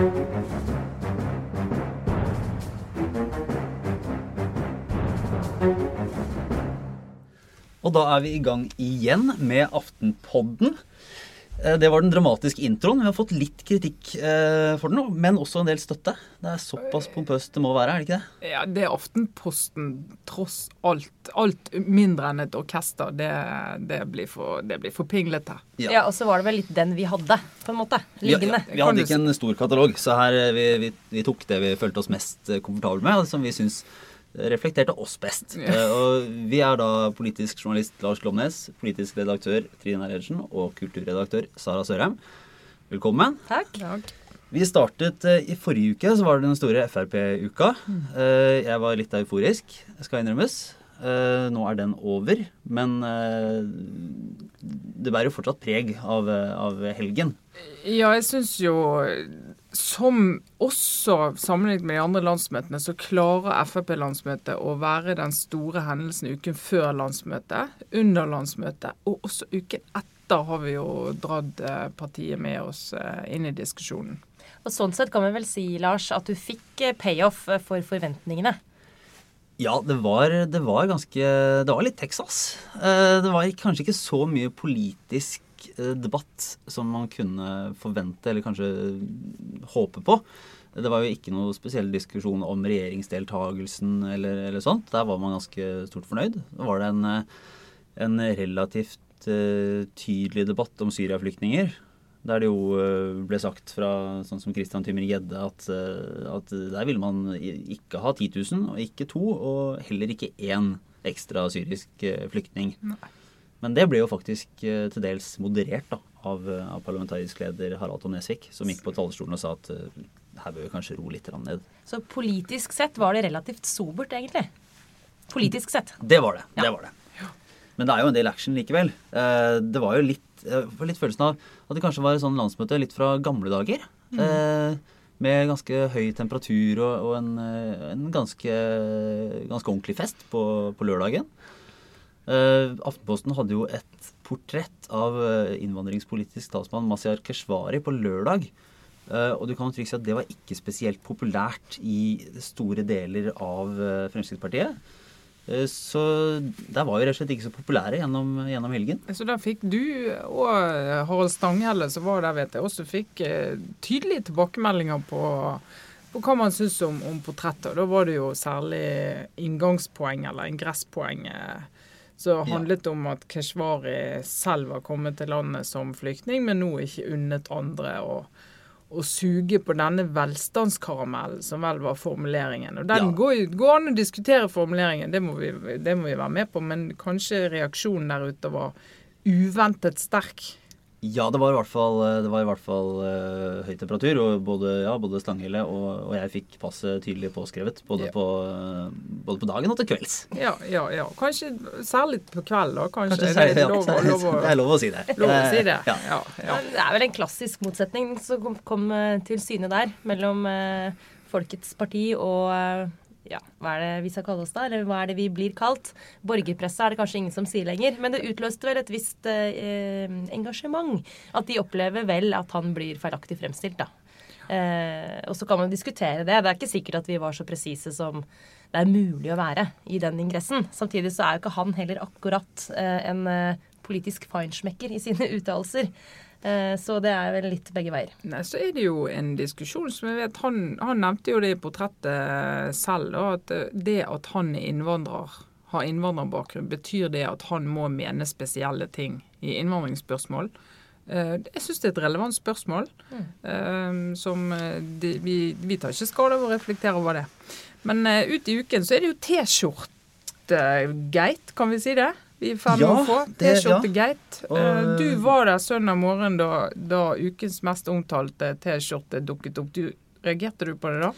Og da er vi i gang igjen med Aftenpodden. Eh, Det var den dramatiske introen. Vi har fått litt kritikk eh, for den, men også en del støtte. Det er såpass pompøst det må være, er det ikke det? Ja, det er Aftenposten tross alt. Alt mindre enn et orkester. Det, det, blir, for, det blir for pinglete. Ja. Ja, og så var det vel litt den vi hadde, på en måte. Vi, Liggende. vi hadde ikke en stor katalog, så her eh, vi, vi, vi tok det vi følte oss mest eh, komfortable med, som vi syns reflekterte oss best. Eh, Og vi er da politisk journalist Lars Glomnes, politisk redaktør Trine Eilertsen og kulturredaktør Sara Sørheim. Velkommen. Takk. Takk. Vi startet eh, i forrige uke, så var det den store Frp-uka. Eh, jeg var litt euforisk, skal innrømmes. Eh, nå er den over, men eh, det bærer jo fortsatt preg av, av helgen. ja jeg syns jo som også sammenlignet med de andre landsmøtene, så klarer Frp-landsmøtet å være den store hendelsen uken før landsmøtet, under landsmøtet, og også uken etter har vi jo dratt eh, partiet med oss eh, inn i diskusjonen. Og sånn sett kan vi vel si, Lars, at du fikk eh, payoff for forventningene. Ja, det var, det var ganske Det var litt Texas. Eh, Det var kanskje ikke så mye politisk eh, debatt som man kunne forvente, eller kanskje håpe på. Det var jo ikke noe spesiell diskusjon om regjeringsdeltagelsen eller, eller sånt. Der var man ganske stort fornøyd. Da var det en, eh, en relativt eh, tydelig debatt om Syria-flyktninger. Der det jo ble sagt fra sånn som Christian Tymmer-Gjedde at, at der ville man ikke ha 10 000, og ikke to, og heller ikke én ekstra syrisk flyktning. flyktning. Men det ble jo faktisk eh, til dels moderert da, av, eh, av parlamentarisk leder Harald Tom Nesvik, som gikk på talerstolen og sa at eh, her bør vi kanskje ro litt ned. Så politisk sett var det relativt sobert, egentlig. Politisk sett. Det var det. Ja. det var det. Men det er jo en del action likevel. Det var jo litt, får litt følelsen av at det kanskje var et sånn landsmøte litt fra gamle dager. Eh, Med ganske høy temperatur og, og en, en ganske, ganske ordentlig fest på, på lørdagen. Eh, Aftenposten hadde jo et portrett av eh, innvandringspolitisk talsmann Mazyar Keshvari på lørdag. Uh, og du kan jo trygt si at det var ikke spesielt populært i store deler av Fremskrittspartiet. Så der var vi rett og slett ikke så populære gjennom, gjennom helgen. Så da fikk du og Harald Stanghelle, som var der, vet jeg, også fikk tydelige tilbakemeldinger på, på hva man syns om, om portrettet. Da var det jo særlig inngangspoeng, eller ingresspoeng, eh, som handlet om at Keshvari selv var kommet til landet som flyktning, men nå ikke unnet andre å å suge på denne velstandskaramellen, som vel var formuleringen. Og den Ja. går, går an å diskutere formuleringen, det må, vi, det må vi være med på, men kanskje reaksjonen der ute var uventet sterk. Ja, det var i hvert fall, det var i hvert fall uh, høy temperatur, og både, ja, både Stanghelle og, og jeg fikk passet tydelig påskrevet. Både, Ja. på, uh, både på dagen og til kvelds. Ja, ja, ja. Kanskje særlig på kveld, da. Kanskje, Kanskje det ja, er lov, lov, å- Det er lov å si det. lov å si det. Ja. Ja, ja. Det er vel en klassisk motsetning som kom, kom eh, til syne der, mellom uh, Folkets parti og eh, ja, hva er det vi skal kalle oss da? Eller hva er det vi blir kalt? Borgerpresse er det kanskje ingen som sier lenger. Men det utløste vel et visst eh, engasjement. At de opplever vel at han blir feilaktig fremstilt, da. Eh, og så kan man diskutere det. Det er ikke sikkert at vi var så presise som det er mulig å være i den ingressen. Samtidig så er jo ikke han heller akkurat eh, en eh, politisk feinschmecker i sine uttalelser. Eh, så det er vel litt begge veier. Nei, så er det jo en diskusjon som jeg vet Han, han nevnte jo det i portrettet selv, da, at eh, det at han er innvandrer, har innvandrerbakgrunn, betyr det at han må mene spesielle ting i innvandringsspørsmål? Eh, Jeg syns det er et relevant spørsmål. Mm. som de, vi, vi tar ikke skade av å reflektere over det. Men ut i uken så er det jo T-skjortegate, kan vi si det? Vi er i ferd med å få det- T-skjortegate. Og- Eh, Du var der søndag morgen da, da ukens mest omtalte T-skjorte dukket opp. Du, reagerte du på det da?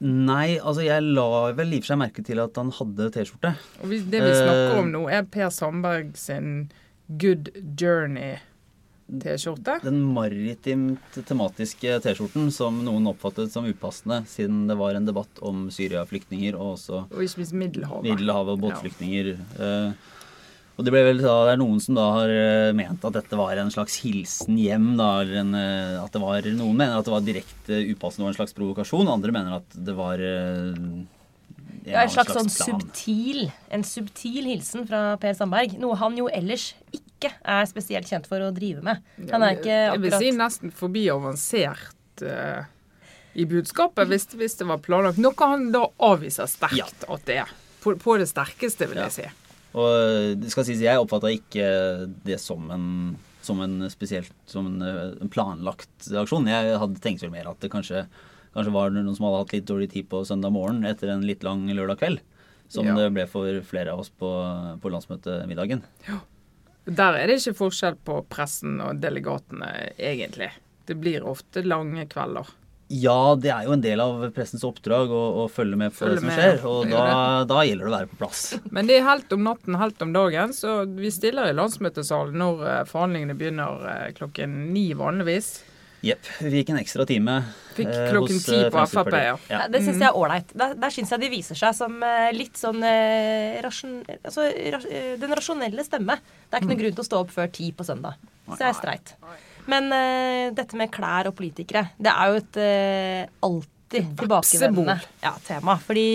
Nei, altså jeg la vel i og for seg merke til at han hadde T-skjorte. Og det vi snakker Eh. om nå, er Per Sandberg sin Good Journey-T-skjorte. Den maritimt tematiske T-skjorten som noen oppfattet som upassende, siden det var en debatt om Syria-flyktninger og også Og ikke minst Middelhavet. Middelhavet og båtflyktninger. Eh, Og det, ble vel, da, det er noen som da har eh, ment at dette var en slags hilsen hjem. Da, eller en, eh, at det var, Noen mener at det var direkte upassende og en slags provokasjon. Andre mener at det var eh, en, Ja, en slags, sånn plan. subtil, en subtil hilsen fra Per Sandberg. Noe han jo ellers ikke er spesielt kjent for å drive med. Han er ikke Jeg vil si nesten forbi avansert uh, i budskapet, hvis, hvis det var planlagt. Noe han da avviser sterkt Ja. at det er. På, på det sterkeste, vil Ja. jeg si. Og det skal sies, jeg oppfatta ikke det som en, som en spesielt som en, eh, en planlagt aksjon. Jeg hadde tenkt vel mer at det kanskje, kanskje var noen som hadde hatt litt dårlig tid på søndag morgen etter en litt lang lørdag kveld. Som Ja. det ble for flere av oss på, på landsmøtemiddagen. Der er det ikke forskjell på pressen og delegatene, egentlig. Det blir ofte lange kvelder. Ja, det er jo en del av pressens oppdrag å, å følge med på Følge det som med, skjer. Og da, da gjelder det å være på plass. Men det er helt om natten, helt om dagen, så vi stiller i landsmøtesalen når eh, forhandlingene begynner eh, klokken ni vanligvis. Jepp. Vi gikk en ekstra time Fikk eh, klokken hos, ti på Frp, ja. Ja, det syns jeg er ålreit. Der, der syns jeg de viser seg som litt sånn eh, rasjon, altså, ras, Den rasjonelle stemme. Det er ikke noen grunn til å stå opp før ti på søndag. Så det er streit. Men uh, dette med klær og politikere, det er jo et uh, alltid tilbakevendende ja, tema. Fordi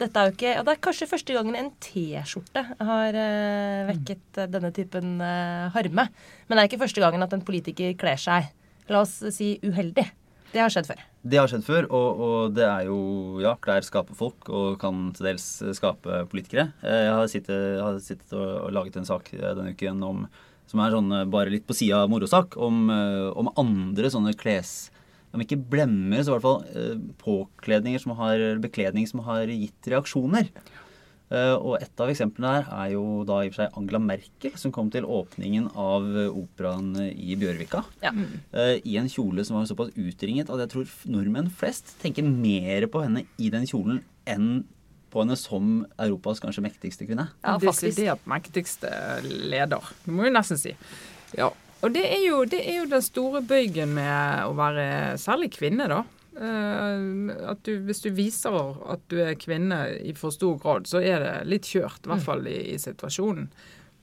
dette er jo ikke Og det er kanskje første gangen en T-skjorte har uh, vekket denne typen harme. Men det er ikke første gangen at en politiker kler seg, la oss si, uheldig. Det har skjedd før. Det har skjedd før, og, og det er jo Ja, klær skaper folk og kan til dels skape politikere. Jeg har sittet, har sittet og, og laget en sak denne uken om som er sånn bare litt på sida av morosak, om, eh, om andre sånne kles... Om ikke blemmer, så i hvert fall eh, påkledninger som har, bekledning som har gitt reaksjoner. Eh, Og et av eksemplene her er jo da i og for seg Angela Merkel, som kom til åpningen av operaen i Bjørvika. Ja. eh, I en kjole som var såpass utringet at jeg tror nordmenn flest tenker mer på henne i den kjolen enn på henne som Europas kanskje mektigste kvinne. Ja, faktisk. Desidert mektigste leder. Det må vi nesten si. Ja. Og det er, jo, det er jo den store bøygen med å være særlig kvinne, da. Uh, at du, hvis du viser at du er kvinne i for stor grad, så er det litt kjørt. I hvert fall i, i situasjonen.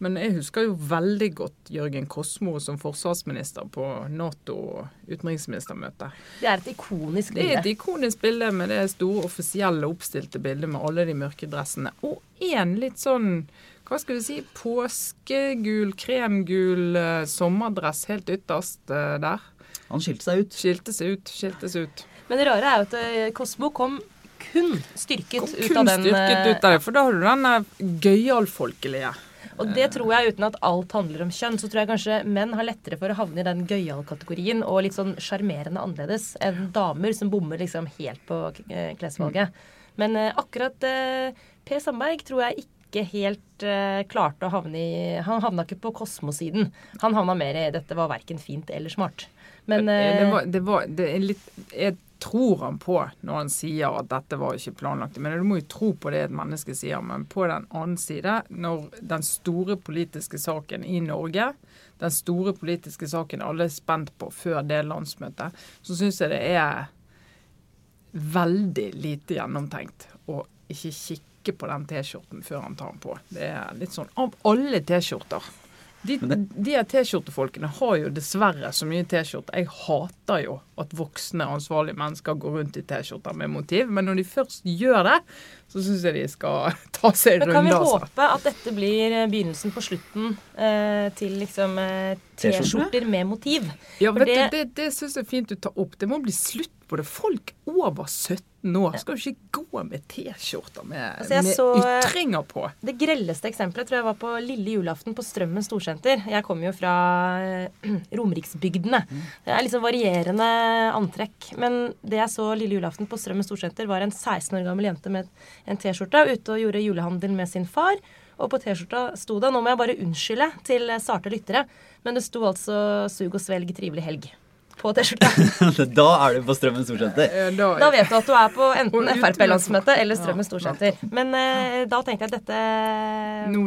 Men jeg husker jo veldig godt Jørgen Kosmo som forsvarsminister på Nato-utenriksministermøte. Det er et ikonisk bilde. Det er et ikonisk bilde med det store offisielle oppstilte bildet med alle de mørke dressene. Og en litt sånn, hva skal vi si, påskegul, kremgul eh, sommerdress helt ytterst eh, der. Han skilte seg ut. Skilte seg ut, skilte seg ut. Men det rare er jo at eh, Kosmo kom kun styrket Kom ut kun av den Kun styrket ut av det, for da har du den gøyalfolkelige. Og det tror jeg, uten at alt handler om kjønn, så tror jeg kanskje menn har lettere for å havne i den gøyal-kategorien og litt sånn sjarmerende annerledes enn damer som bommer liksom helt på eh, klesvalget. Men eh, akkurat eh, Per Sandberg tror jeg ikke helt uh, klarte å havne i Han havna ikke på Kosmo-siden. Han havna mer i 'dette var verken fint eller smart'. Men det, eh, var, det, var, det litt Jeg tror han på når han sier at dette var ikke planlagt. Men du må jo tro på det et menneske sier. Men på den annen side, når den store politiske saken i Norge, den store politiske saken alle er spent på før det landsmøtet, så syns jeg det er veldig lite gjennomtenkt å ikke kikke på den T-skjorten før han tar den på. Det er litt sånn Av alle T-skjorter de, de her T-skjortefolkene har jo dessverre så mye T-skjorter. Jeg hater jo at voksne, ansvarlige mennesker går rundt i T-skjorter med motiv, men når de først gjør det, så syns jeg de skal ta seg en runde. kan vi. Altså. håpe at dette blir eh, begynnelsen på slutten eh, til liksom eh? T-skjorter med motiv? Ja, For vet det- du, det, det syns jeg er fint du tar opp. Det må bli slutt på det. Folk over 17 år skal du ikke gå med T-skjorter med, Altså, med så- ytringer på. Det grelleste eksempelet tror jeg var på lille julaften på Strømmen storsenter. Jeg kommer jo fra eh, Romeriksbygdene. Det er liksom varierende antrekk. Men det jeg så lille julaften på Strømmen storsenter, var en 16 år gammel jente med en T-skjorte ute og gjorde julehandel med sin far. Og på T-skjorta sto det Nå må jeg bare unnskylde til sarte lyttere, men det sto altså 'Sug og svelg trivelig helg' på T-skjorta. da er du på Strømmen storsenter. Eh, Da vet du at du er på enten Frp-landsmøte eller Strømmen storsenter. Men eh, da tenkte jeg at dette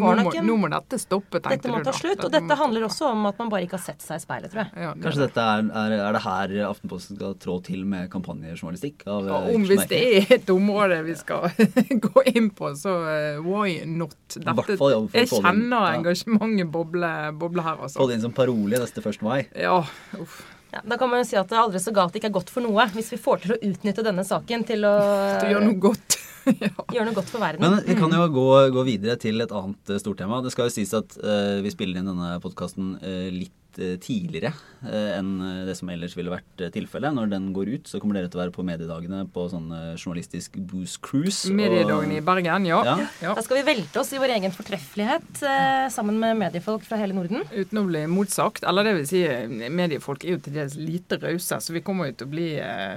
var nok en nå må dette stoppe, tenkte Dette må ta slutt. Og Dette handler også om at man bare ikke har sett seg i speilet, tror jeg. ja, det- Kanskje dette er, er, er det her Aftenposten skal trå til med kampanjejournalistikk? Av, Ja, eh, om hvis det er et område vi skal gå inn på, så eh, why not? Dette, fall, jeg kjenner engasjementet boble, boble her, Få altså. det inn som parole neste 1. mai. Ja, uff. Ja, da kan man jo si at det er aldri så galt det ikke er godt for noe. Hvis vi får til å utnytte denne saken til å Gjøre noe godt. ja. gjøre noe godt for verden. Men vi kan jo gå, gå videre til et annet eh, stortema. Det skal jo sies at uh, vi spiller inn denne podkasten litt eh, tidligere eh, enn eh, det som ellers ville vært tilfellet. Når den går ut, så kommer dere til å være på mediedagene på sånn journalistisk booze cruise. og- i Bergen, ja. Ja. ja. Da skal vi velte oss i vår egen fortreffelighet sammen med mediefolk fra hele Norden. Uten å bli motsagt. Eller det vil si, mediefolk er jo til dels lite rause, så vi kommer jo til å bli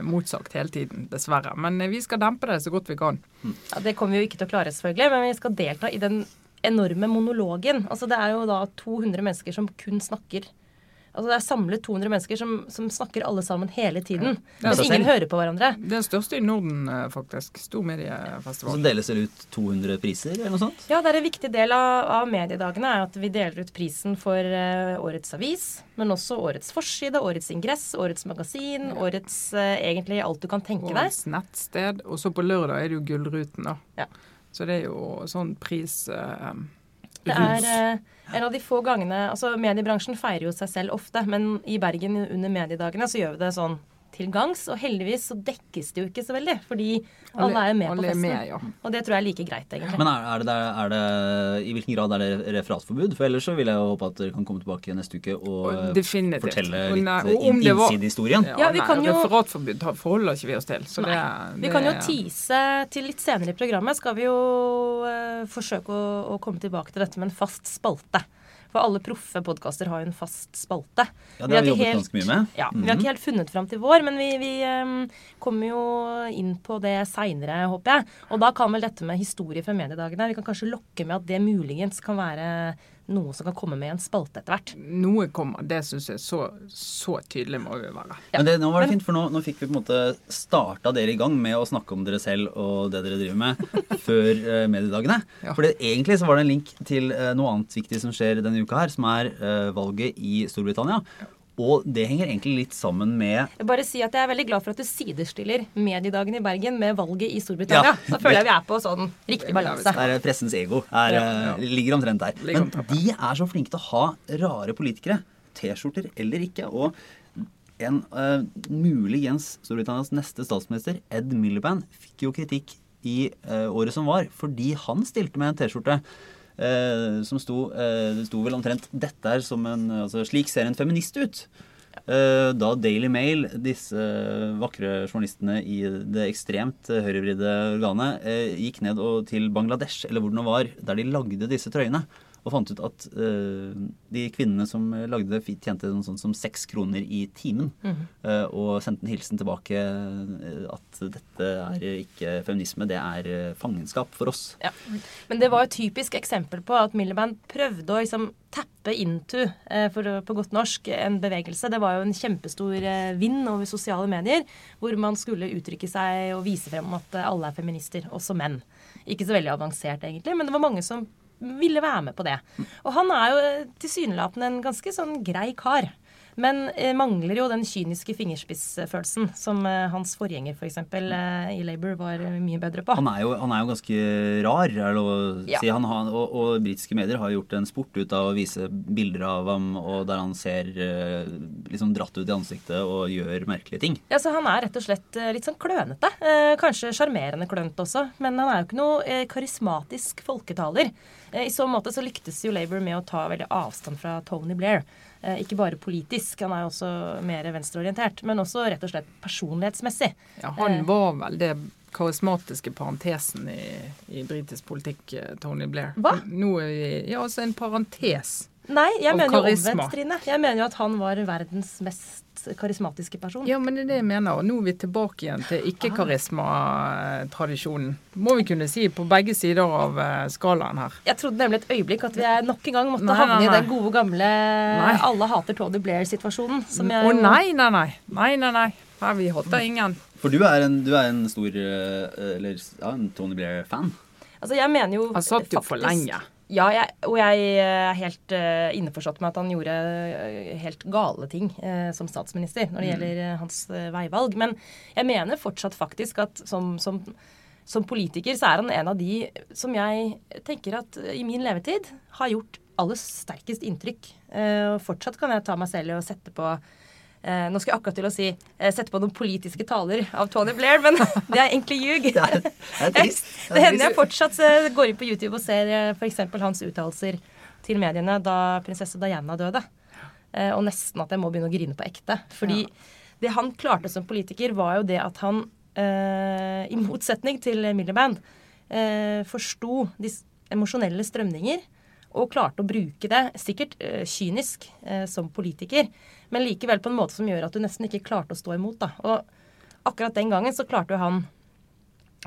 motsagt hele tiden, dessverre. Men vi skal dempe det så godt vi kan. Ja, det kommer vi jo ikke til å klare, selvfølgelig, men vi skal delta i den enorme monologen. Altså, det er jo da 200 mennesker som kun snakker. Altså, det er samlet 200 mennesker som, som snakker alle sammen hele tiden. Ja, Men så ingen hører på hverandre. Den største i Norden, eh, faktisk. Stor mediefestival. så deles det ut 200 priser, eller noe sånt? Ja, det er en viktig del av, av mediedagene er at vi deler ut prisen for uh, årets avis, men også årets forside, årets ingress, årets magasin, årets uh, egentlig alt du kan tenke deg. Årets nettsted. Og så på lørdag er det jo Gullruten, da. Ja. Så det er jo sånn pris eh, Det er eh, en av de få gangene Altså, mediebransjen feirer jo seg selv ofte, men i Bergen under mediedagene så gjør vi det sånn til gangs. Og heldigvis så dekkes det jo ikke så veldig, fordi alle er jo med på alle på festen. med, ja. Og det tror jeg er like greit, egentlig. Men er, er, det, der- er det, i hvilken grad er det referatforbud? For ellers så vil jeg jo håpe at dere kan komme tilbake neste uke og, Og definitivt. fortelle litt nei, eh, om inn, var- innsidehistorien. Ja, vi kan jo- Referatforbud forholder ikke vi oss til. Så det, Vi kan jo tease til litt senere i programmet. Skal vi jo uh, forsøke å, å komme tilbake til dette med en fast spalte. For alle proffe podkaster har jo en fast spalte. Ja, det har vi jobbet helt- ganske mye med. Ja, Vi Mhm. har ikke helt funnet fram til vår, men vi, vi um, kommer jo inn på det seinere, håper jeg. Og da kan vel dette med historie fra mediedagene Vi kan kanskje lokke med at det muligens kan være noe som kan komme med i en spalte etter hvert. Noe kommer. Det syns jeg så, så tydelig må vi være. Ja. Men det, nå var det fint, for nå, nå fikk vi på en måte starta dere i gang med å snakke om dere selv og det dere driver med, før uh, mediedagene. Ja. For egentlig så var det en link til uh, noe annet viktig som skjer denne uka her, som er uh, valget i Storbritannia. Og det henger egentlig litt sammen med Jeg bare si at jeg er veldig glad for at du sidestiller mediedagen i Bergen med valget i Storbritannia. Ja. Da føler jeg vi er på sånn riktig balanse. Der er pressens ego er, Ja, eh, ja. ligger omtrent der. Men de er så flinke til å ha rare politikere. T-skjorter eller ikke. Og en uh, muligens Storbritannias neste statsminister, Ed Miliband, fikk jo kritikk i uh, året som var, fordi han stilte med en T-skjorte. Eh, som sto, eh, det sto vel omtrent 'Dette er som en altså, Slik ser en feminist ut'. Eh, da Daily Mail, disse vakre journalistene i det ekstremt eh, høyrevridde organet, eh, gikk ned og til Bangladesh, eller hvor det nå var, der de lagde disse trøyene, og fant ut at uh, de kvinnene som lagde det, tjente noe sånt som seks kroner i timen. eh, og sendte en hilsen tilbake eh, at dette er ikke feminisme, det er fangenskap for oss. Ja. Men det var et typisk eksempel på at Milliband prøvde å liksom tappe into, uh, for, på godt norsk, en bevegelse. Det var jo en kjempestor vind over sosiale medier, hvor man skulle uttrykke seg og vise frem at alle er feminister, også menn. Ikke så veldig avansert, egentlig, men det var mange som ville være med på det. Og han er jo eh, tilsynelatende en ganske sånn grei kar. Men eh, mangler jo den kyniske fingerspissfølelsen som eh, hans forgjenger f.eks. For eh, i Labour var mye bedre på. Han er jo, han er jo ganske rar, er det å Ja. si. Han har, og, og britiske medier har gjort en sport ut av å vise bilder av ham og der han ser liksom dratt ut i ansiktet og gjør merkelige ting. Ja, så Han er rett og slett litt sånn klønete. Kanskje sjarmerende klønete også. Men han er jo ikke noe karismatisk folketaler. I så måte så lyktes jo Labour med å ta veldig avstand fra Tony Blair. Eh, ikke bare politisk, han er jo også mer venstreorientert, men også rett og slett personlighetsmessig. Ja, han Eh. var vel det karismatiske parentesen i, i britisk politikk, eh, Tony Blair. Hva? Nå er vi Ja, altså en parentes. Nei, jeg mener jo omvendt, Trine. Jeg mener jo at han var verdens mest karismatiske person. Ja, men det er det jeg mener. Og nå er vi tilbake igjen til ikke-karisma-tradisjonen. Må vi kunne si på begge sider av eh, skalaen her. Jeg trodde nemlig et øyeblikk at vi nok en gang måtte Nei, havne nei, i den gode, gamle alle hater Tony Blair-situasjonen. Som Å jo nei, nei, nei. Nei, nei, nei. Her vi hater ingen. For du er en, du er en stor eh, Eller ja, en Tony Blair-fan. Altså, jeg mener jo Han satt jo for lenge. Ja, jeg, og jeg er helt uh, innforstått med at han gjorde eh, helt gale ting uh, som statsminister når det gjelder uh, hans eh, veivalg. Men jeg mener fortsatt faktisk at som, som, som politiker så er han en av de som jeg tenker at eh, i min levetid har gjort aller sterkest inntrykk. Eh, og fortsatt kan jeg ta meg selv i å sette på eh, nå skal jeg akkurat til å si eh, sette på noen politiske taler av Tony Blair, men det er egentlig ljug. Det er, det er trist. Det hender jeg fortsatt eh, går inn på YouTube og ser f.eks. hans uttalelser til mediene da prinsesse Diana døde. Eh, Og nesten at jeg må begynne å grine på ekte. Fordi det han klarte som politiker, var jo det at han, eh, i motsetning til Miliband, eh, forsto de emosjonelle strømninger og klarte å bruke det, sikkert eh, kynisk eh, som politiker, men likevel på en måte som gjør at du nesten ikke klarte å stå imot. Da. Og akkurat den gangen så klarte jo han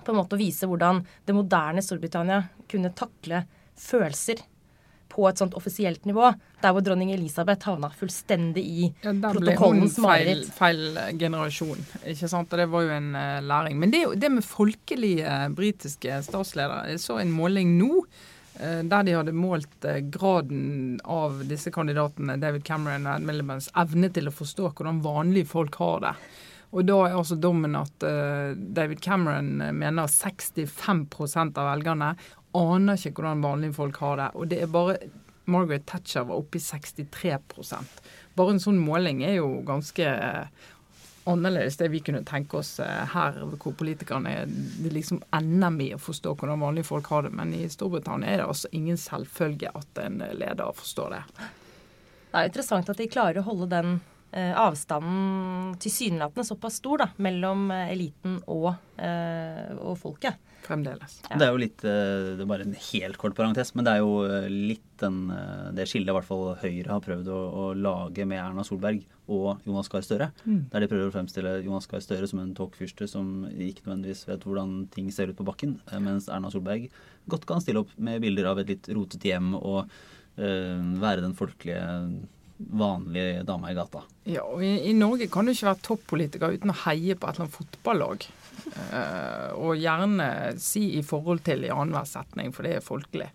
på en måte å vise hvordan det moderne Storbritannia kunne takle følelser på et sånt offisielt nivå, der hvor dronning Elisabeth havna fullstendig i Ja, protokollens feil, mareritt. feil generasjon. Ikke sant? Og det var jo en uh, læring. Men det, det med folkelige britiske statsledere Jeg så en måling nå eh, der de hadde målt eh, graden av disse kandidatene, David Cameron og Ed Milibans, evne til å forstå hvordan vanlige folk har det. Og da er altså dommen at eh, David Cameron eh, mener 65% av velgerne aner ikke hvordan vanlige folk har det. Og det er bare Margaret Thatcher var oppe i 63% Bare en sånn måling er jo ganske eh, annerledes det vi kunne tenke oss eh, her, hvor politikerne det liksom ender med å forstå hvordan vanlige folk har det. Men i Storbritannia er det altså ingen selvfølge at en leder forstår det. Det er interessant at de klarer å holde den eh, avstanden tilsynelatende såpass stor da, mellom eh, eliten og, eh, og folket. Fremdeles. Ja. Det er jo litt eh, Det er bare en helt kort parentes, men det er jo eh, litt den, eh, det skillet i hvert fall Høyre har prøvd å, å lage med Erna Solberg og Jonas Gahr Støre. Der de prøver å fremstille Jonas Gahr Støre som en togfyrste som ikke nødvendigvis vet hvordan ting ser ut på bakken, eh, mens Erna Solberg godt kan stille opp med bilder av et litt rotete hjem og øh, være den folkelige, vanlige dama i gata. Ja, og i, I Norge kan du ikke være toppolitiker uten å heie på et eller annet fotballag. Eh, og gjerne si i forhold til i annenhver setning, for det er folkelig.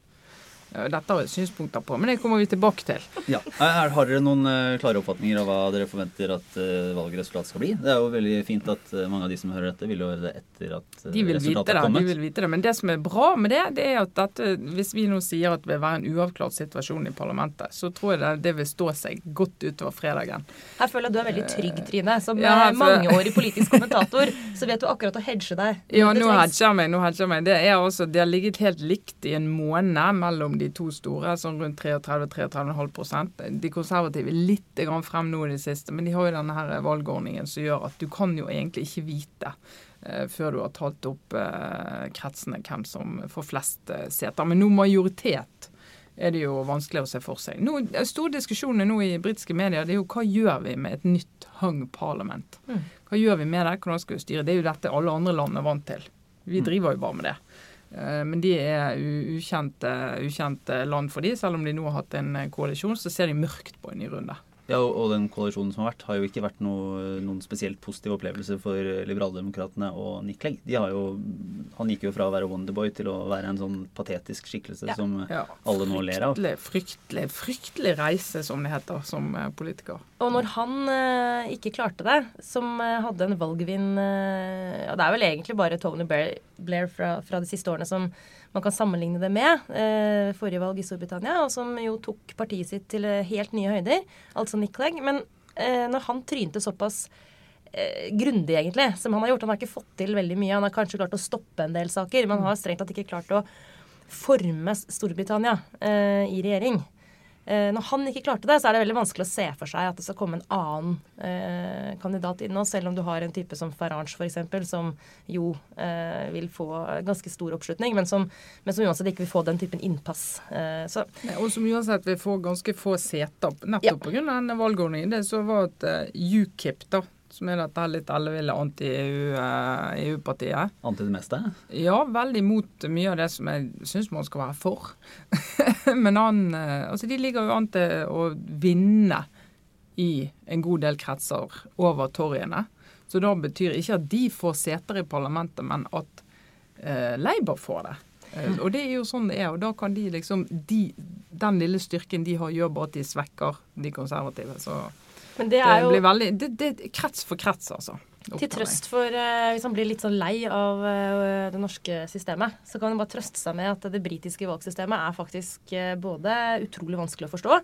Eh, dette har vi synspunkter på, men det kommer vi tilbake til. Ja. Her har dere noen eh, klare oppfatninger av hva dere forventer at valgresultatet skal bli? Det er jo veldig fint at eh, mange av de som hører dette, vil gjøre det etter at eh, De vil vite resultatet det. har kommet. de vil vite det. Men det som er bra med det, det er at dette, hvis vi nå sier at det vil være en uavklart situasjon i parlamentet, så tror jeg det, det vil stå seg godt utover fredagen. Her føler jeg du er veldig trygg, Trine. Som Ja, eh, for- mangeårig politisk kommentator, så vet du akkurat å hedge deg. Ja, nå hedger jeg meg. nå hedger jeg meg. Det er også, det har ligget helt likt i en måned mellom de to store, sånn rundt 33-33,5 De konservative er litt grann frem nå i det siste, men de har jo denne her valgordningen som gjør at du kan jo egentlig ikke vite eh, før du har talt opp eh, kretsene hvem som får flest eh, seter. Men nå majoritet er det jo vanskelig å se for seg. Nå, de store diskusjonene nå i britiske medier det er jo hva gjør vi med et nytt hung parliament? Hva gjør vi med det? Hvordan skal vi styre? Det er jo dette alle andre land er vant til. Vi driver jo bare med det. Eh, Men de er ukjente, ukjente land for de, selv om de nå har hatt en eh, koalisjon, så ser de mørkt på en ny runde. Ja, og den koalisjonen som har vært, har jo ikke vært noe, noen spesielt positiv opplevelse for liberaldemokratene og Nick Clegg. De har jo, han gikk jo fra å være Wonderboy til å være en sånn patetisk skikkelse Ja. som Ja. alle nå ler av. Fryktelig, fryktelig, fryktelig reise, som det heter, som eh, politiker. Og når han eh, ikke klarte det, som eh, hadde en valgvinn eh, Og Det er vel egentlig bare Tony Blair, Blair fra, fra de siste årene som man kan sammenligne det med. Eh, forrige valg i Storbritannia, og som jo tok partiet sitt til eh, helt nye høyder. Altså Nick Clegg. Men eh, når han trynte såpass eh, grundig, egentlig, som han har gjort Han har ikke fått til veldig mye. Han har kanskje klart å stoppe en del saker, men han har strengt tatt ikke klart å forme Storbritannia eh, i regjering. Eh, når han ikke klarte det, så er det veldig vanskelig å se for seg at det skal komme en annen eh, kandidat inn nå, selv om du har en type som Farage f.eks., som jo eh, vil få ganske stor oppslutning, men som, men som, uansett ikke vil få den typen innpass. Eh, så. Og som uansett vil få ganske få seter, nettopp ja. av denne valgordningen. Det så var at uh, UKIP, da, som er dette litt elleville anti-EU-partiet. EU, uh, anti det meste? Ja, veldig mot mye av det som jeg syns man skal være for. Men han uh, Altså, de ligger jo an til å vinne i en god del kretser over torgene. Så da betyr ikke at de får seter i parlamentet, men at eh, Labour får det. Og det er jo sånn det er. Og da kan de liksom de, Den lille styrken de har, gjør bare at de svekker de konservative. Så men det er jo det veldig, det, det, Krets for krets, altså. Til trøst for uh, Hvis han blir litt sånn lei av uh, det norske systemet, så kan han bare trøste seg med at det britiske valgsystemet er faktisk uh, både utrolig vanskelig å forstå,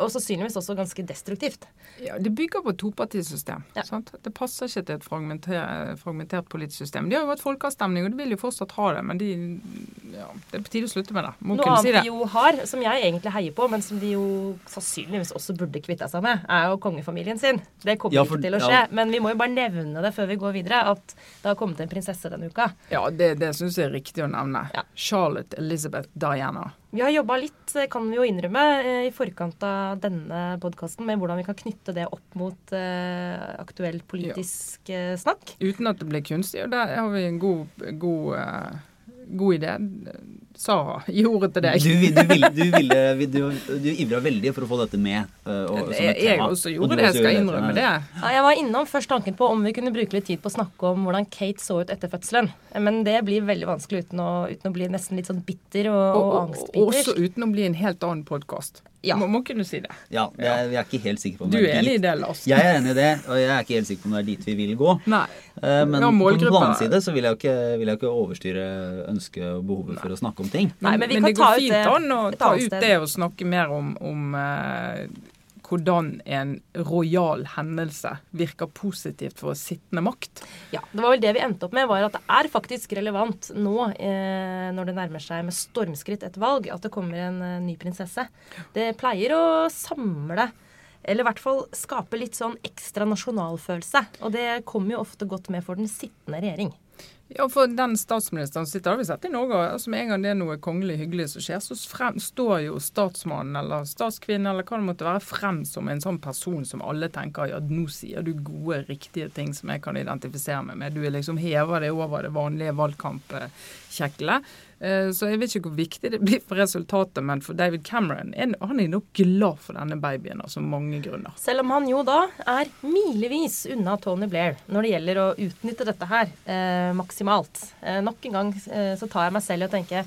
og sannsynligvis også ganske destruktivt. Ja, Det bygger på et topartisystem. Ja. Det passer ikke til et fragmentert, fragmentert politisk system. De har jo hatt folkeavstemning, og de vil jo fortsatt ha det, men de, ja, det er på tide å slutte med det. Må Noe annet si de jo har, som jeg egentlig heier på, men som de jo sannsynligvis også burde kvitte seg med, er jo kongefamilien sin. Det kommer ja, for, ikke til å skje. Men vi må jo bare nevne det før vi går videre, at det har kommet en prinsesse denne uka. Ja, det, det syns jeg er riktig å nevne. Charlotte Elizabeth Diana. Vi har jobba litt, kan vi jo innrømme, eh, i forkant av denne podkasten med hvordan vi kan knytte det opp mot uh, aktuell politisk ja. snakk. Uten at det blir kunstig. Og der har vi en god, god, uh, god idé. Sara, gi ordet til deg. Du, du, ville, du, ville, du, du ivra veldig for å få dette med. Uh, og, jeg, jeg også gjorde det, jeg skal innrømme det. Ja, jeg var innom først tanken på om vi kunne bruke litt tid på å snakke om hvordan Kate så ut etter fødselen. Men det blir veldig vanskelig uten å, uten å bli nesten litt sånn bitter og, og, og angstbiter. Også uten å bli en helt annen podkast. Ja. Må, må kunne si det. Ja, det er, vi er ikke helt sikre på om det er dit. Du er enig i det, Lars? Jeg er enig i det, og jeg er ikke helt sikker på om det er dit vi vil gå. Nei. Uh, men ja, på den annen side så vil jeg jo ikke, vil jeg ikke overstyre ønsket og behovet for å snakke om ting. Nei, men, men det går fint an å ta ut det og snakke mer om, om eh, hvordan en rojal hendelse virker positivt for sittende makt. Ja, det var vel det vi endte opp med, var at det er faktisk relevant nå, eh, når det nærmer seg med stormskritt et valg, at det kommer en eh, ny prinsesse. Det pleier å samle eller i hvert fall skape litt sånn ekstra nasjonalfølelse. Og det kommer jo ofte godt med for den sittende regjering. Ja, for den statsministeren sitter, har vi sett i Norge. altså Med en gang det er noe kongelig hyggelig som skjer, så frem, står jo statsmannen eller statskvinnen eller hva det måtte være frem som en sånn person som alle tenker ja, nå sier du gode, riktige ting som jeg kan identifisere meg med. Du liksom hever det over det vanlige valgkampkjeklet. Eh, så jeg vet ikke hvor viktig det blir for resultatet, men for David Cameron han er nok glad for denne babyen av så mange grunner. Selv om han jo da er milevis unna Tony Blair når det gjelder å utnytte dette her eh, maksimalt. Eh, nok en gang eh, så tar jeg meg selv i å tenke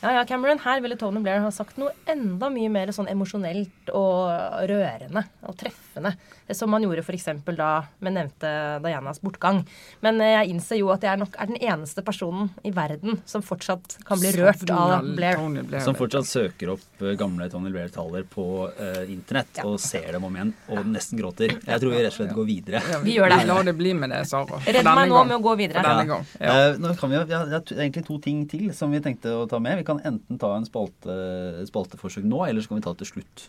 ja, ja, Cameron, her ville Tony Blair ha sagt noe enda mye mer sånn emosjonelt og rørende og treffende. Som han gjorde f.eks. da vi nevnte Dianas bortgang. Men eh, jeg innser jo at jeg nok er den eneste personen i verden som fortsatt kan bli rørt av Blair. Blair. Som fortsatt søker opp eh, gamle Tony Blair-taler på uh, internett ja. og ser dem om igjen og nesten gråter. Jeg tror vi rett og slett går videre. Ja, vi gjør det. La det bli med det, Sara. Redd meg nå med å gå videre. Ja. Uh, nå kan vi, ja, det er egentlig to ting til som vi tenkte å ta med. Vi kan enten ta en spalte, spalteforsøk nå, eller så kan vi ta det til slutt.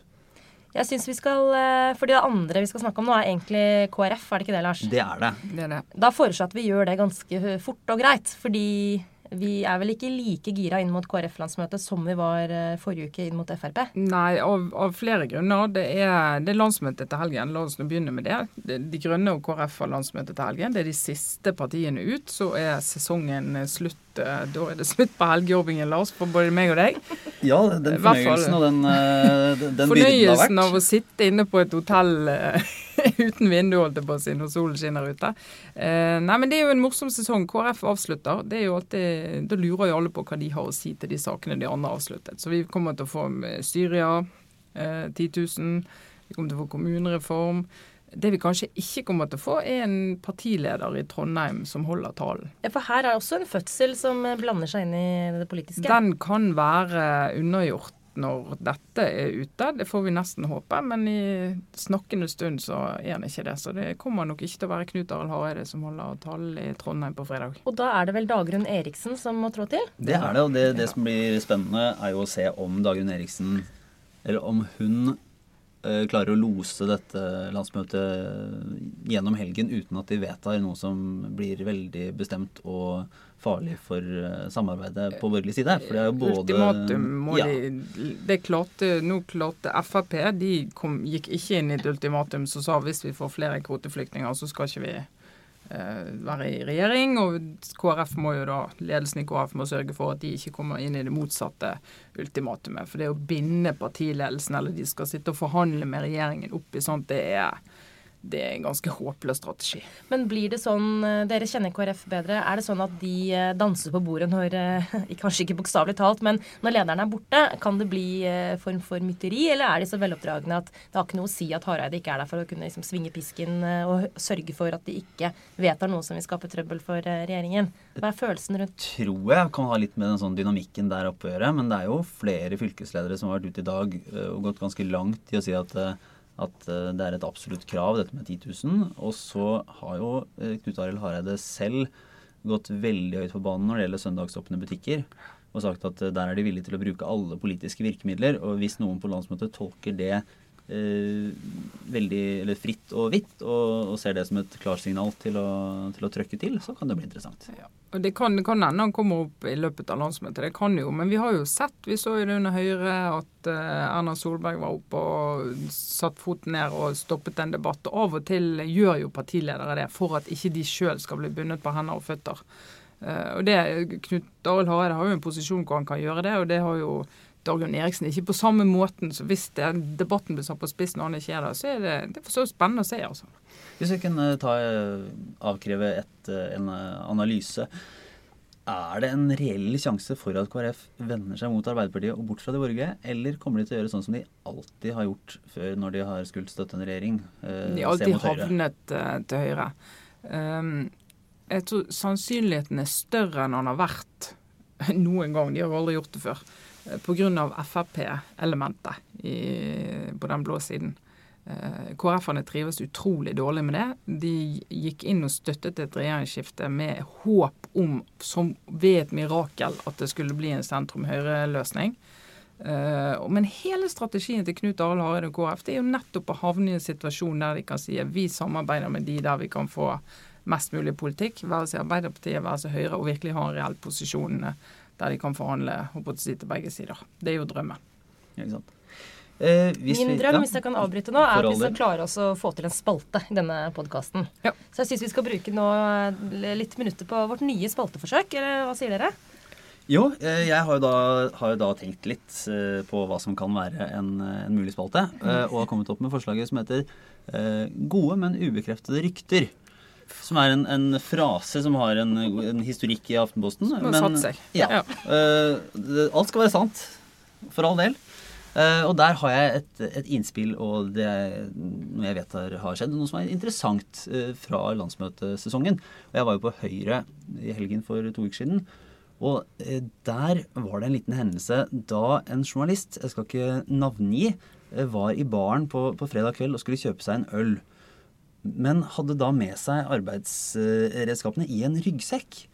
Jeg synes vi skal, eh, fordi Det andre vi skal snakke om nå, er egentlig KrF, er det ikke det, Lars? Det er det. det, er det. Da foreslår jeg at vi gjør det ganske fort og greit. Fordi vi er vel ikke like gira inn mot KrF-landsmøtet som vi var eh, forrige uke inn mot Frp? Nei, av, av flere grunner. Det er, det er landsmøtet til helgen. La oss nå begynne med det. De Grønne og KrF har landsmøtet til helgen. Det er de siste partiene ut. Så er sesongen slutt. Eh, da er det slutt på helgejobbingen, Lars, for både meg og deg. Ja, den fornøyelsen og den, eh, den, den Fornøyelsen av å sitte inne på et hotell uten vindu, holdt jeg på å si, når solen skinner ute. Eh, nei, men det er jo en morsom sesong. KrF avslutter. Det er jo alltid, Da lurer jo alle på hva de har å si til de sakene de andre har avsluttet. Så vi kommer til å få Syria, eh, 10 000. Vi kommer til å få kommunereform. Det vi kanskje ikke kommer til å få, er en partileder i Trondheim som holder talen. Ja, For her er også en fødsel som blander seg inn i det politiske? Den kan være unnagjort når dette er ute. Det får vi nesten håpe, men i snakkende stund så er han ikke det. Så det kommer nok ikke til å være Knut Arild Hareide som holder talen i Trondheim på fredag. Og da er det vel Dagrun Eriksen som må trå til? Det er det, og det, det som blir spennende er jo å se om Dagrun Eriksen eller om hun eh, klarer å lose dette landsmøtet gjennom helgen uten at de vedtar noe som blir veldig bestemt og farlig for eh, samarbeidet på borgerlig side. For det er jo både Ultimatum må ja, de det klarte, Nå klarte Frp De kom, gikk ikke inn i et ultimatum som sa hvis vi får flere kvoteflyktninger, så skal ikke vi eh, være i regjering. Og KrF må jo da, ledelsen i KrF må sørge for at de ikke kommer inn i det motsatte ultimatumet. For det å binde partiledelsen, eller de skal sitte og forhandle med regjeringen opp i sånt, det er det er en ganske håpløs strategi. Men blir det sånn, eh, dere kjenner KrF bedre, er det sånn at de eh, danser på bordet når eh, Kanskje ikke bokstavelig talt, men når lederen er borte, kan det bli form for mytteri, eller er de så veloppdragne at det har ikke noe å si at Hareide ikke er der for å kunne liksom svinge pisken og sørge for at de ikke vedtar noe som vil skape trøbbel for regjeringen? Hva er følelsen rundt Tror jeg kan ha litt med den sånn dynamikken der oppe å gjøre, men det er jo flere fylkesledere som har vært ute i dag og gått ganske langt i å si at at eh, det er et absolutt krav, dette med 10 000. Og så har jo eh, Knut Arild Hareide selv gått veldig høyt på banen når det gjelder søndagsåpne butikker. Og sagt at eh, der er de villige til å bruke alle politiske virkemidler. Og hvis noen på landsmøtet tolker det veldig eller fritt og hvitt, og, og, ser det som et klarsignal til å, til å trøkke til, så kan det bli interessant. Ja. Og Det kan hende han kommer opp i løpet av landsmøtet, det kan jo. Men vi har jo sett, vi så jo det under Høyre, at uh, Erna Solberg var oppe og satt foten ned og stoppet en debatt. Og av og til gjør jo partiledere det for at ikke de sjøl skal bli bundet på hender og føtter. Uh, og det, Knut Arild Hareide har jo en posisjon hvor han kan gjøre det, og det har jo Dagrun Eriksen ikke på samme måten. Så hvis det, debatten blir satt på spissen når han ikke er der, så er det, det er så spennende å se. altså. Hvis jeg kunne ta, avkreve et, en analyse. Er det en reell sjanse for at KrF vender seg mot Arbeiderpartiet og bort fra de borgerlige, eller kommer de til å gjøre sånn som de alltid har gjort før når de har skult støtte en regjering? Eh, de har alltid havnet uh, til høyre. Um, jeg tror sannsynligheten er større enn han har vært noen gang. De har aldri gjort det før. Eh, Pga. Frp-elementet på den blå siden. Eh, KrF-ene trives utrolig dårlig med det. De gikk inn og støttet et regjeringsskifte med håp om, som ved et mirakel, at det skulle bli en sentrum-høyre-løsning. Eh, men hele strategien til Knut Arild Hareide og KrF det er jo nettopp å havne i en situasjon der de kan si at vi samarbeider med de der vi kan få mest mulig politikk, være seg Arbeiderpartiet, være seg Høyre, og virkelig ha en reell posisjon der de kan forhandle si, til begge sider. Det er jo drømmen. Ja, ikke sant. Eh, Min drøm, ja, hvis jeg kan avbryte nå, er at vi skal klare oss å få til en spalte i denne podkasten. Ja. Så jeg syns vi skal bruke nå litt minutter på vårt nye spalteforsøk. Eller hva sier dere? Jo, eh, jeg har jo, da, har jo da, tenkt litt eh, på hva som kan være en, en mulig spalte. Eh, og har kommet opp med forslaget som heter 'Gode, men ubekreftede rykter'. Som er en, en, frase som har en, en historikk i Aftenposten. Som har satt seg. Ja. ja. alt skal være sant. For all del. Uh, og der har jeg et, et, innspill, og det noe jeg vet har, har skjedd. Noe som er interessant uh, fra landsmøtesesongen. Og jeg var jo på Høyre i helgen for to uker siden. Og uh, der var det en liten hendelse da en journalist, jeg skal ikke navngi, var i baren på, på, fredag kveld og skulle kjøpe seg en øl. Men hadde da med seg arbeidsredskapene i en ryggsekk.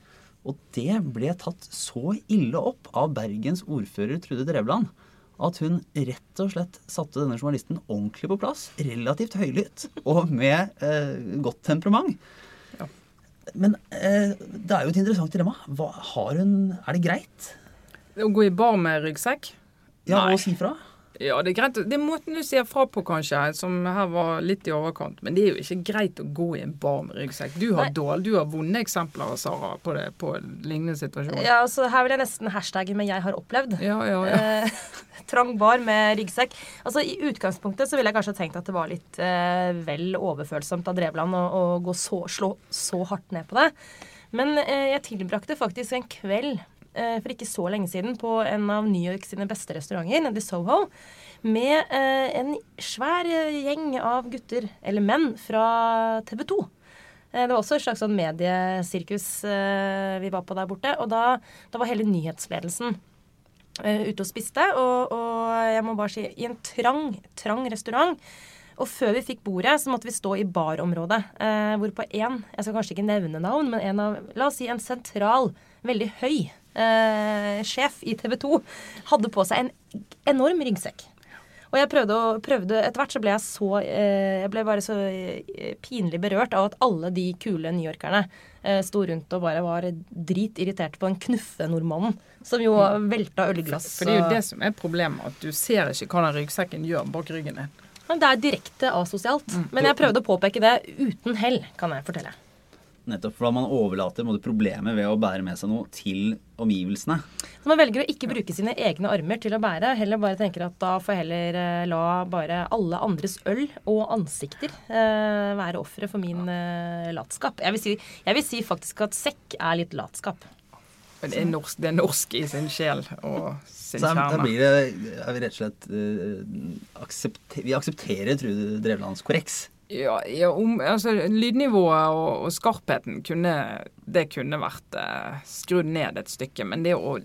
Og det ble tatt så ille opp av Bergens ordfører Trude Drevland at hun rett og slett satte denne journalisten ordentlig på plass. Relativt høylytt og med eh, godt temperament. Ja. Men eh, det er jo et interessant dilemma. Hva, hun, er det greit? Å gå i bar med ryggsekk? Ja, Nei. og si fra? Ja, det er greit. Det er måten du sier fra på, kanskje, som her var litt i overkant. Men det er jo ikke greit å gå i en bar med ryggsekk. Du har, dårlig, du har vonde eksempler, Sara, på, det, på lignende situasjoner. Ja, altså Her vil jeg nesten hashtagge med 'jeg har opplevd'. Ja, ja, ja. Eh, trang bar med ryggsekk. Altså I utgangspunktet så ville jeg kanskje tenkt at det var litt eh, vel overfølsomt av Drevland å, å gå så, slå så hardt ned på det. Men eh, jeg tilbrakte faktisk en kveld for ikke så lenge siden på en av New York sine beste restauranter, nede i Soho, med eh, en svær gjeng av gutter, eller menn, fra TV 2. Eh, det var også et slags sånn mediesirkus vi var på der borte. Og da, da var hele nyhetsledelsen ute og spiste. Og, og, jeg må bare si, i en trang, trang restaurant. Og før vi fikk bordet, så måtte vi stå i barområdet. Eh, hvorpå én, jeg skal kanskje ikke nevne navn, men en av, la oss si en sentral, veldig høy eh, sjef i TV 2 hadde på seg en enorm ryggsekk. Og jeg prøvde, å, prøvde Etter hvert så ble jeg så eh, Jeg ble bare så eh, pinlig berørt av at alle de kule newyorkerne eh, sto rundt og bare var dritirriterte på den knuffe-nordmannen som jo velta ølglass. For det er jo det som er problemet, at du ser ikke hva den ryggsekken gjør bak ryggen din. Det er direkte asosialt. Mm. Men jeg prøvde å påpeke det uten hell, kan jeg fortelle. Nettopp for da man overlater måte, problemet ved å bære med seg noe til omgivelsene. Så man velger å ikke bruke sine egne armer til å bære. Heller bare tenker at da får heller eh, la bare alle andres øl og ansikter eh, være ofre for min eh, latskap. Jeg vil, si, jeg vil si faktisk at sekk er litt latskap. Men det er norsk, det er norsk i sin sjel og sin kjerne. da blir det er vi rett og slett uh, aksepter, Vi aksepterer Trude Drevlands korreks. Ja, ja om, altså, lydnivået og, og skarpheten kunne Det kunne vært eh, skrudd ned et stykke. Men det å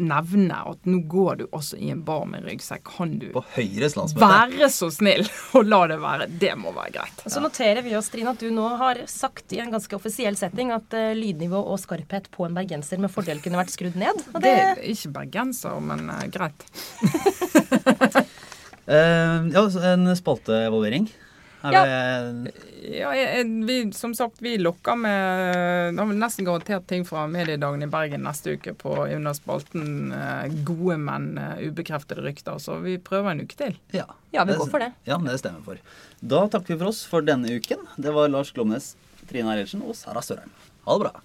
nevne at nå går du også i en bar med ryggsekk, kan du være så snill og la det være? Det må være greit. Så noterer vi oss, Trine, at du nå har sagt i en ganske offisiell setting at eh, lydnivå og skarphet på en bergenser med fordel kunne vært skrudd ned. Og Det det, er ikke bergenser, men eh, greit. uh, ja, en spalteevaluering. Er Ja. det Ja, vi, som sagt, vi lokker med Det har nesten garantert ting fra Mediedagen i Bergen neste uke på under spalten eh, 'Gode, men eh, ubekreftede rykter'. Så vi prøver en uke til. Ja. Ja, vi går for det. Ja, det stemmer for. Da takker vi for oss for denne uken. Det var Lars Glomnes, Trine Eilertsen og Sara Sørheim. Ha det bra.